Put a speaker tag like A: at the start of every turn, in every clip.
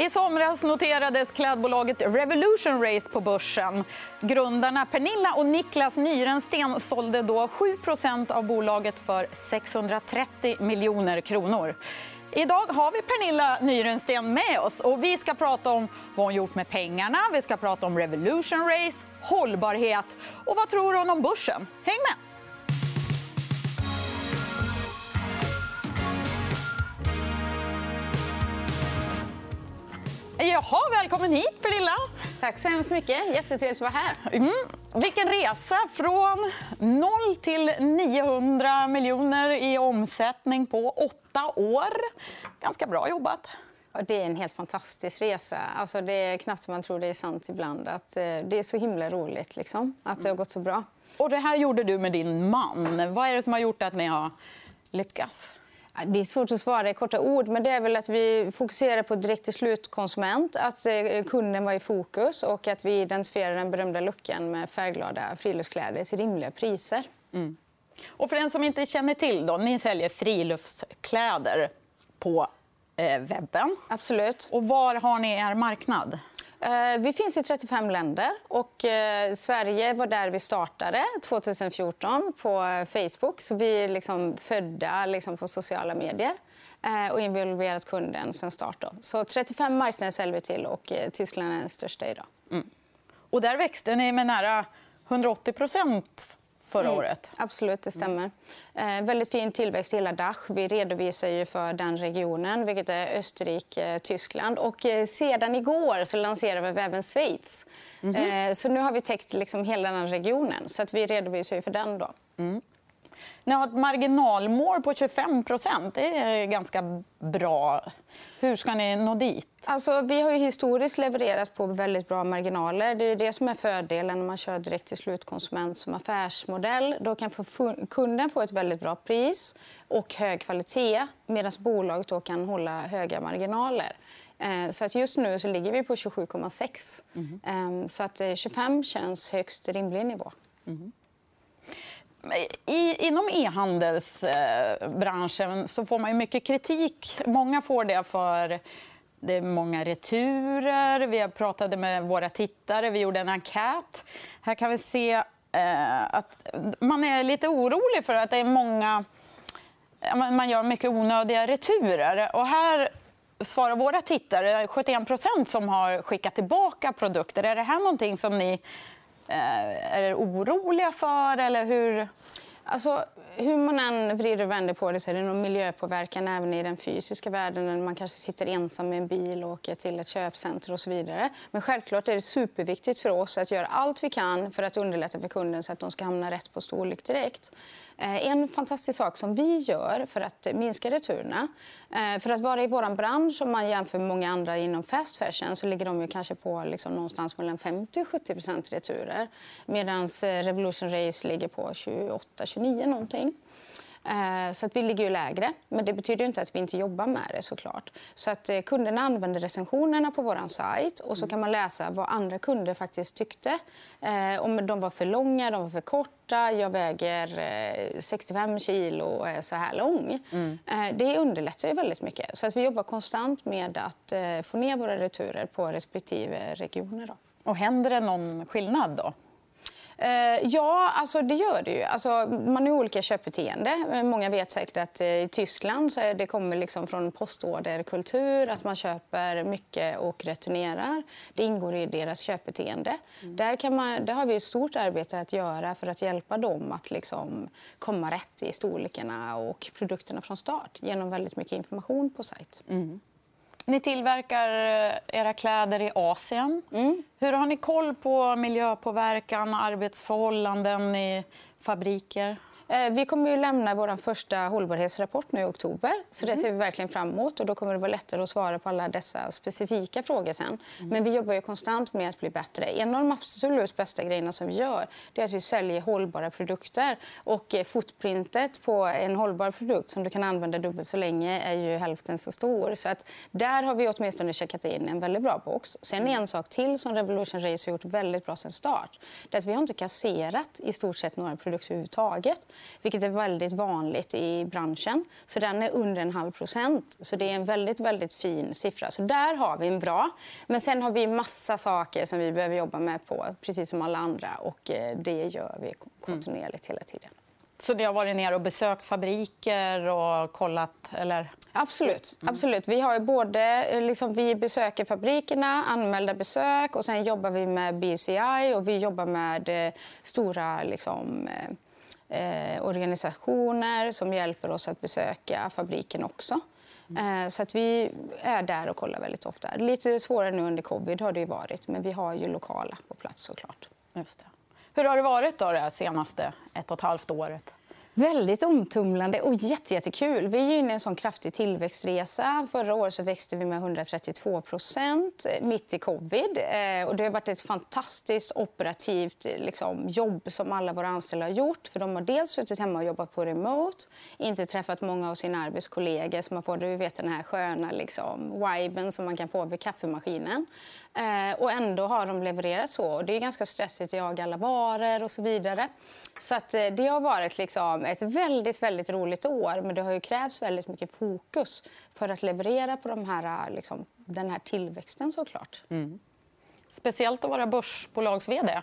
A: I somras noterades klädbolaget Revolution Race på börsen. Grundarna Pernilla och Niklas Nyrensten sålde då 7% av bolaget för 630 miljoner kronor. Idag har vi Pernilla Nyrensten med oss. och Vi ska prata om vad hon gjort med pengarna, vi ska prata om Revolution Race, hållbarhet och vad tror hon om börsen. Häng med! Jaha, välkommen hit, Pernilla.
B: Tack så hemskt mycket. Jättetrevligt att vara här.
A: Mm. Vilken resa från 0 till 900 miljoner i omsättning på åtta år. Ganska bra jobbat.
B: Det är en helt fantastisk resa. Alltså, det är knappt som man tror det är sant ibland. Att, eh, det är så himla roligt liksom, att det har gått så bra.
A: Och det här gjorde du med din man. Vad är det som har gjort att ni har lyckats?
B: Det är svårt att svara i korta ord. men det är väl att Vi fokuserar på direkt till slutkonsument. Att eh, kunden var i fokus och att vi identifierar den berömda luckan med färgglada friluftskläder till rimliga priser. Mm.
A: Och för den som inte känner till, då, ni säljer friluftskläder på eh, webben.
B: Absolut.
A: Och var har ni er marknad?
B: Eh, vi finns i 35 länder. och eh, Sverige var där vi startade 2014 på Facebook. Så vi är liksom födda liksom på sociala medier eh, och involverat kunden sen start. Då. Så 35 marknader säljer vi till och Tyskland är den största idag. Mm.
A: Och där växte ni med nära 180 förra mm. året.
B: Absolut, det stämmer. Eh, väldigt fin tillväxt i hela Dach. Vi redovisar ju för den regionen, vilket är Österrike, Tyskland. Och eh, sedan igår så lanserar vi även Schweiz. Mm -hmm. Så nu har vi täckt liksom hela den regionen. Så att vi redovisar ju för den. Då. Mm.
A: Ni har ett marginalmål på 25 Det är ganska bra. Hur ska ni nå dit?
B: Alltså, vi har historiskt levererat på väldigt bra marginaler. Det är det som är fördelen när man kör direkt till slutkonsument som affärsmodell. Då kan kunden få ett väldigt bra pris och hög kvalitet medan bolaget då kan hålla höga marginaler. Eh, så att just nu så ligger vi på 27,6. Mm. Så att 25 eh, känns högst rimlig nivå. Mm.
A: I, inom e-handelsbranschen så får man mycket kritik. Många får det för det är många returer. Vi pratade med våra tittare. Vi gjorde en enkät. Här kan vi se eh, att man är lite orolig för att det är många... Man gör mycket onödiga returer. Och här svarar våra tittare, 71% som har skickat tillbaka produkter. Är det här någonting som ni är är oroliga för? Eller hur...
B: Alltså, hur man än vrider och vänder på det så är det nog miljöpåverkan även i den fysiska världen. När man kanske sitter ensam i en bil och åker till ett köpcenter och så vidare. Men självklart är det superviktigt för oss att göra allt vi kan för att underlätta för kunden så att de ska hamna rätt på storlek direkt. Eh, en fantastisk sak som vi gör för att minska returerna... Eh, för att vara i vår bransch, om man jämför med många andra inom fast fashion så ligger de ju kanske på liksom någonstans mellan 50 70% returer medan eh, Revolution Race ligger på 28-29 någonting. Eh, så att vi ligger ju lägre. Men det betyder inte att vi inte jobbar med det. såklart. Så att eh, Kunderna använder recensionerna på vår sajt och så kan man läsa vad andra kunder faktiskt tyckte. Eh, om de var för långa, de var för korta, jag väger 65 kilo och är så här lång. Mm. Det underlättar ju väldigt mycket. Så att vi jobbar konstant med att få ner våra returer på respektive regioner. Då.
A: Och händer det någon skillnad då?
B: Eh, ja, alltså det gör det ju. Alltså, man har olika köpbeteende. Eh, många vet säkert att eh, i Tyskland så det kommer liksom från postorderkultur att man köper mycket och returnerar. Det ingår i deras köpbeteende. Mm. Där, kan man, där har vi ett stort arbete att göra för att hjälpa dem att liksom komma rätt i storlekarna och produkterna från start genom väldigt mycket information på sajt. Mm.
A: Ni tillverkar eh, era kläder i Asien. Mm. Hur Har ni koll på miljöpåverkan och arbetsförhållanden i fabriker?
B: Eh, vi kommer att lämna vår första hållbarhetsrapport nu i oktober. Så det mm. ser vi verkligen fram emot. Och då kommer det vara lättare att svara på alla dessa specifika frågor sen. Mm. Men vi jobbar ju konstant med att bli bättre. En av de absolut bästa grejerna som vi gör är att vi säljer hållbara produkter. Och eh, footprintet på en hållbar produkt som du kan använda dubbelt så länge är ju hälften så stor. Så att där har vi åtminstone checkat in en väldigt bra box. Sen en sak till som Revolution Race har gjort väldigt bra sen start. Det är att vi har inte kasserat i stort sett några produkter överhuvudtaget. Vilket är väldigt vanligt i branschen. Så den är under en halv procent. Så det är en väldigt, väldigt fin siffra. Så där har vi en bra. Men sen har vi massa saker som vi behöver jobba med på, precis som alla andra. Och eh, det gör vi kontinuerligt hela tiden.
A: Så ni har varit ner och besökt fabriker och kollat? Eller?
B: Absolut. Mm. Absolut. Vi, har både, eh, liksom, vi besöker fabrikerna, anmälda besök och sen jobbar vi med BCI och vi jobbar med eh, stora liksom, eh, eh, organisationer som hjälper oss att besöka fabriken också. Mm. Eh, så att vi är där och kollar väldigt ofta. Lite svårare nu under covid har det varit, men vi har ju lokala på plats såklart.
A: Just det. Hur har det varit då det senaste ett och ett halvt året?
B: Väldigt omtumlande och jättekul. Vi är inne i en sån kraftig tillväxtresa. Förra året så växte vi med 132 procent mitt i covid. Eh, och det har varit ett fantastiskt operativt liksom, jobb som alla våra anställda har gjort. För De har dels suttit hemma och jobbat på remote, inte träffat många av sina arbetskollegor så man får du vet, den här sköna liksom, viben som man kan få vid kaffemaskinen. Eh, och ändå har de levererat så. Det är ganska stressigt att jaga alla varor och så vidare. Så att, eh, det har varit liksom ett väldigt, väldigt roligt år men det har ju krävts väldigt mycket fokus för att leverera på de här, liksom, den här tillväxten såklart. Mm.
A: Speciellt att vara börsbolags-vd.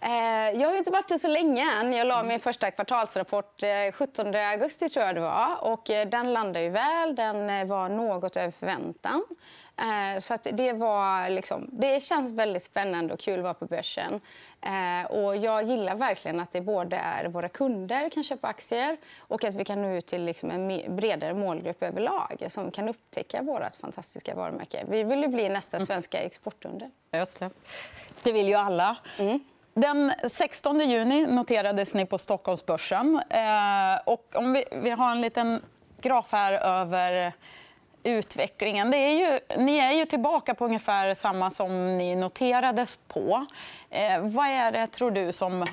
B: Eh, jag har inte varit det så länge än. Jag la min första kvartalsrapport 17 eh, augusti tror jag det var. Och den landade ju väl. Den var något över förväntan. Eh, så det, var liksom, det känns väldigt spännande och kul att vara på börsen. Eh, och jag gillar verkligen att det både är våra kunder kan köpa aktier och att vi kan nå ut till liksom en bredare målgrupp överlag som kan upptäcka vårt fantastiska varumärke. Vi vill ju bli nästa mm. svenska exportunder.
A: Just det. det vill ju alla. Mm. Den 16 juni noterades ni på Stockholmsbörsen. Eh, och om vi, vi har en liten graf här över utvecklingen. Det är ju, ni är ju tillbaka på ungefär samma som ni noterades på. Eh, vad är det, tror du, som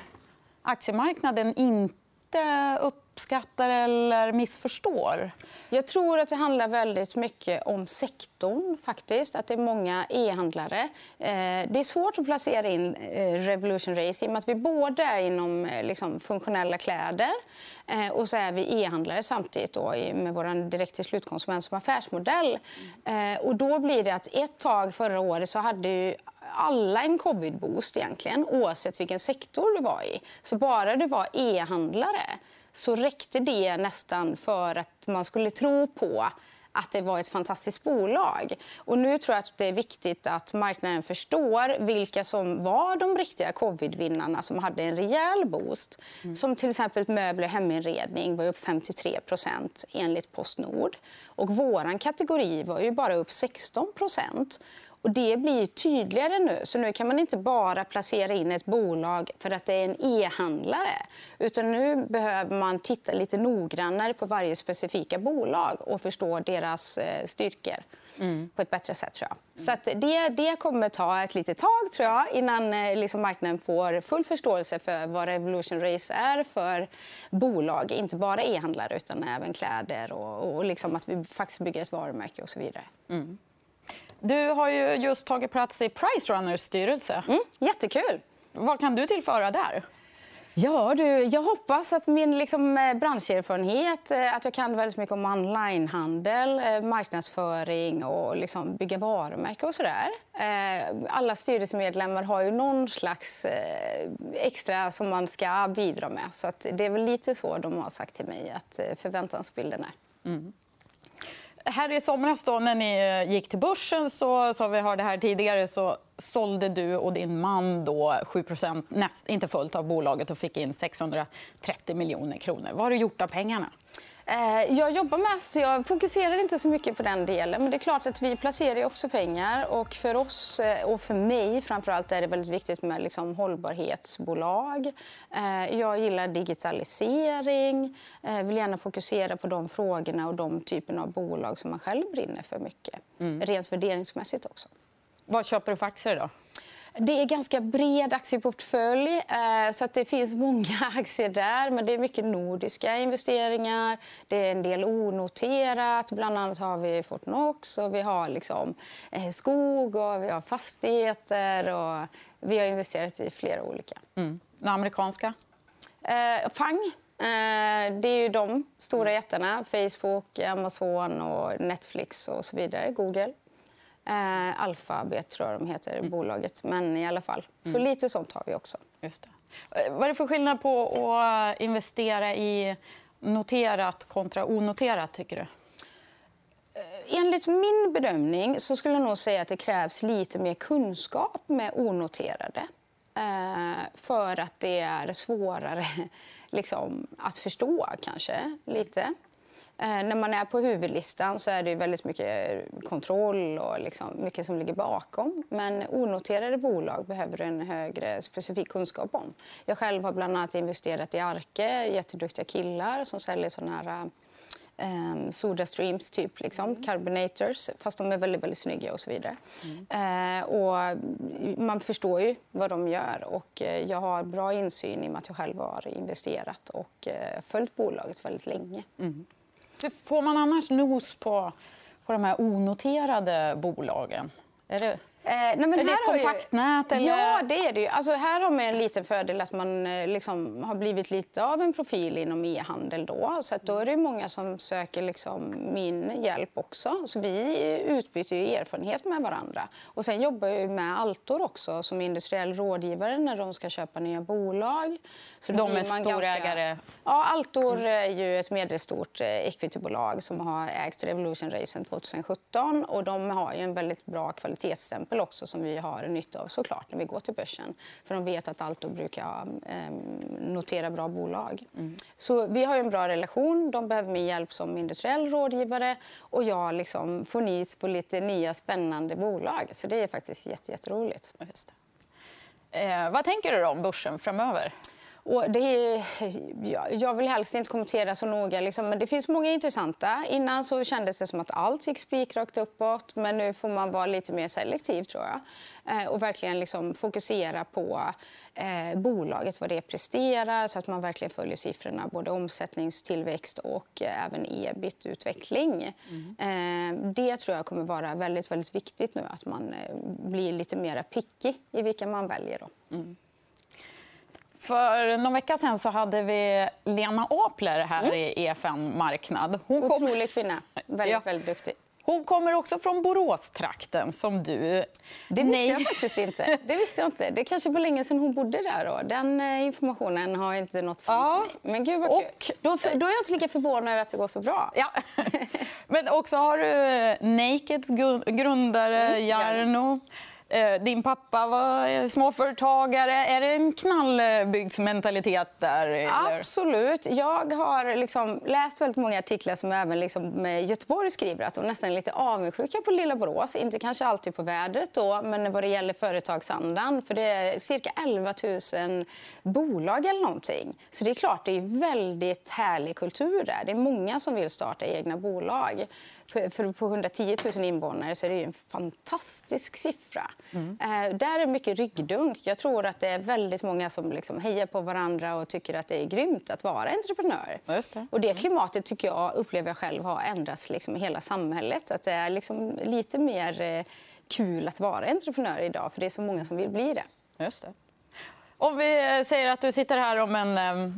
A: aktiemarknaden inte uppskattar eller missförstår?
B: Jag tror att det handlar väldigt mycket om sektorn. faktiskt. Att Det är många e-handlare. Eh, det är svårt att placera in eh, Revolution Race i och med att vi både är inom eh, liksom, funktionella kläder och så är vi e-handlare samtidigt då, med vår direkt till slutkonsument som affärsmodell. Och då blir det att ett tag förra året så hade ju alla en covid-boost egentligen oavsett vilken sektor du var i. Så bara du var e-handlare så räckte det nästan för att man skulle tro på att det var ett fantastiskt bolag. Och nu tror jag att det är viktigt att marknaden förstår vilka som var de riktiga covidvinnarna som hade en rejäl boost. Mm. Som till exempel möbler och heminredning var upp 53% enligt Postnord. Och vår kategori var ju bara upp 16 och det blir tydligare nu. Så nu kan man inte bara placera in ett bolag för att det är en e-handlare. Utan nu behöver man titta lite noggrannare på varje specifika bolag och förstå deras eh, styrkor. Mm. på ett bättre sätt. Tror jag. Så att det, det kommer ta ett litet tag tror jag, innan eh, liksom marknaden får full förståelse för vad Revolution Race är för bolag. Inte bara e-handlare, utan även kläder och, och liksom att vi faktiskt bygger ett varumärke och så vidare. Mm.
A: Du har ju just tagit plats i Pricerunners styrelse.
B: Mm, jättekul.
A: Vad kan du tillföra där?
B: Ja, du, jag hoppas att min liksom, eh, branscherfarenhet, eh, att jag kan väldigt mycket om onlinehandel, eh, marknadsföring och liksom bygga varumärke och sådär. Alla styrelsemedlemmar har ju någon slags extra som man ska bidra med. Så det är väl lite så de har sagt till mig att förväntansbilden är. Mm
A: här i somras då, när ni eh, gick till börsen, så, som vi hörde här tidigare, så sålde du och din man då 7% näst, inte fullt av bolaget och fick in 630 miljoner kronor. Vad har du gjort av pengarna?
B: Eh, jag jobbar mest, jag fokuserar inte så mycket på den delen. Men det är klart att vi placerar också pengar. Och för oss, eh, och för mig framförallt, är det väldigt viktigt med liksom hållbarhetsbolag. Eh, jag gillar digitalisering, vill gärna fokusera på de frågorna och de typerna av bolag som man själv brinner för mycket. Mm. Rent värderingsmässigt också.
A: Vad köper du för aktier då?
B: Det är ganska bred aktieportfölj, eh, så att det finns många aktier där. Men det är mycket nordiska investeringar, det är en del onoterat. Bland annat har vi Fortnox och vi har liksom eh, skog och vi har fastigheter. Och vi har investerat i flera olika.
A: Mm. Den amerikanska?
B: Eh, FANG Det är ju de stora jättarna. Facebook, Amazon, och Netflix och så vidare. Google. Alphabet tror jag de heter, mm. bolaget. Men i alla fall. Så mm. lite sånt har vi också.
A: Just det. Vad är det för skillnad på att investera i noterat kontra onoterat, tycker du?
B: Enligt min bedömning så skulle jag nog säga att det krävs lite mer kunskap med onoterade. Eh, för att det är svårare liksom, att förstå, kanske. lite. Eh, när man är på huvudlistan så är det väldigt mycket kontroll och liksom mycket som ligger bakom. Men onoterade bolag behöver du en högre specifik kunskap om. Jag själv har bland annat investerat i Arke, jätteduktiga killar som säljer såna här um, Soda Streams, typ, liksom, mm. carbonators, fast de är väldigt, väldigt snygga och så vidare. Mm. Uh, och man förstår ju vad de gör och uh, jag har bra insyn i och med att jag själv har investerat och uh, följt bolaget väldigt länge. Mm.
A: Hur Får man annars nos på, på de här onoterade bolagen? Är det... Eh, nej, men är det ett kontaktnät? Eller?
B: Ja, det är det. Ju. Alltså, här har man en liten fördel att man eh, liksom, har blivit lite av en profil inom e-handel. Då. Så att då är det många som söker liksom, min hjälp också. Så vi utbyter ju erfarenhet med varandra. Och sen jobbar jag med Altor också som industriell rådgivare när de ska köpa nya bolag.
A: Så de är storägare? Ganska...
B: Ja, Altor är ju ett medelstort eh, equitybolag som har ägt Revolution sedan 2017. Och de har ju en väldigt bra kvalitetsstämpel exempel också som vi har nytta av såklart när vi går till börsen. För de vet att Alto brukar eh, notera bra bolag. Mm. Så vi har en bra relation. De behöver min hjälp som industriell rådgivare och jag liksom får nys på lite nya spännande bolag. Så det är faktiskt jätteroligt. Just
A: eh, vad tänker du om börsen framöver?
B: Och det är, jag vill helst inte kommentera så noga, liksom, men det finns många intressanta. Innan så kändes det som att allt gick spikrakt uppåt, men nu får man vara lite mer selektiv tror jag. Eh, och verkligen liksom fokusera på eh, bolaget, vad det presterar, så att man verkligen följer siffrorna, både omsättningstillväxt och eh, även ebit-utveckling. Mm. Eh, det tror jag kommer vara väldigt, väldigt viktigt nu, att man eh, blir lite mer picky i vilka man väljer. Då. Mm.
A: För någon vecka sen så hade vi Lena Apler här mm. i EFN Marknad.
B: Hon kom... Otrolig kvinna. Väldigt, ja. väldigt duktig.
A: Hon kommer också från Boråstrakten, som du.
B: Det visste Nej. jag faktiskt inte. Det visste jag inte. Det kanske var länge sedan hon bodde där. Då. Den eh, informationen har inte nått fram ja. till mig. Men gud vad kul. Då, då, är jag inte lika förvånad över att det går så bra.
A: Ja. Men också har du Nakeds grundare mm, Jarno. Eh, Eh, din pappa var eh, småföretagare. Är det en knallbygdsmentalitet där?
B: Eller? Absolut. Jag har liksom läst väldigt många artiklar som även liksom Göteborg skriver att de nästan är lite avundsjuka på lilla Borås. Inte kanske alltid på vädret, då, men vad det gäller företagsandan. För det är cirka 11 000 bolag eller någonting. Så det är klart, det är väldigt härlig kultur där. Det är många som vill starta egna bolag. För på 110 000 invånare så är det en fantastisk siffra. Mm. Eh, där är mycket ryggdunk. Jag tror att det är väldigt många som liksom hejar på varandra och tycker att det är grymt att vara entreprenör.
A: Det.
B: Och det klimatet tycker jag, upplever jag själv har ändrats liksom i hela samhället. Att det är liksom lite mer eh, kul att vara entreprenör idag för det är så många som vill bli det.
A: Just det. Om vi säger att du sitter här om en eh,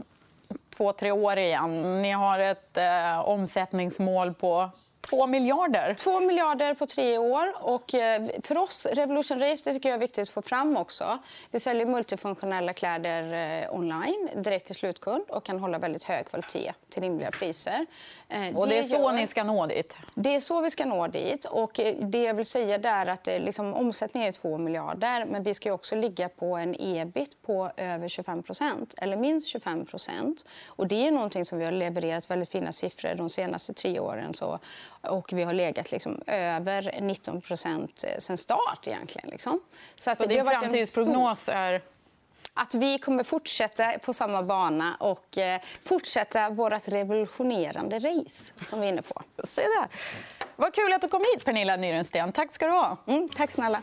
A: två, tre år igen. Ni har ett eh, omsättningsmål på 2 miljarder.
B: 2 miljarder på tre år. Och eh, för oss, Revolution Race, det tycker jag är viktigt att få fram också. Vi säljer multifunktionella kläder eh, online direkt till slutkund och kan hålla väldigt hög kvalitet till rimliga priser.
A: Eh, och det är så gör... ni ska nå dit?
B: Det är så vi ska nå dit. Och det jag vill säga är att liksom, omsättningen är 2 miljarder men vi ska också ligga på en ebit på över 25% eller minst 25 Och Det är någonting som vi har levererat väldigt fina siffror de senaste tre åren. Så och vi har legat liksom över 19 procent eh, sen start. egentligen. Liksom.
A: Så, att Så din framtidsprognos stor... är?
B: Att vi kommer fortsätta på samma bana och eh, fortsätta vårt revolutionerande race som vi är inne på.
A: Se där. Vad kul att du kom hit, Pernilla Nyrensten. Tack ska du ha.
B: Mm, tack snälla.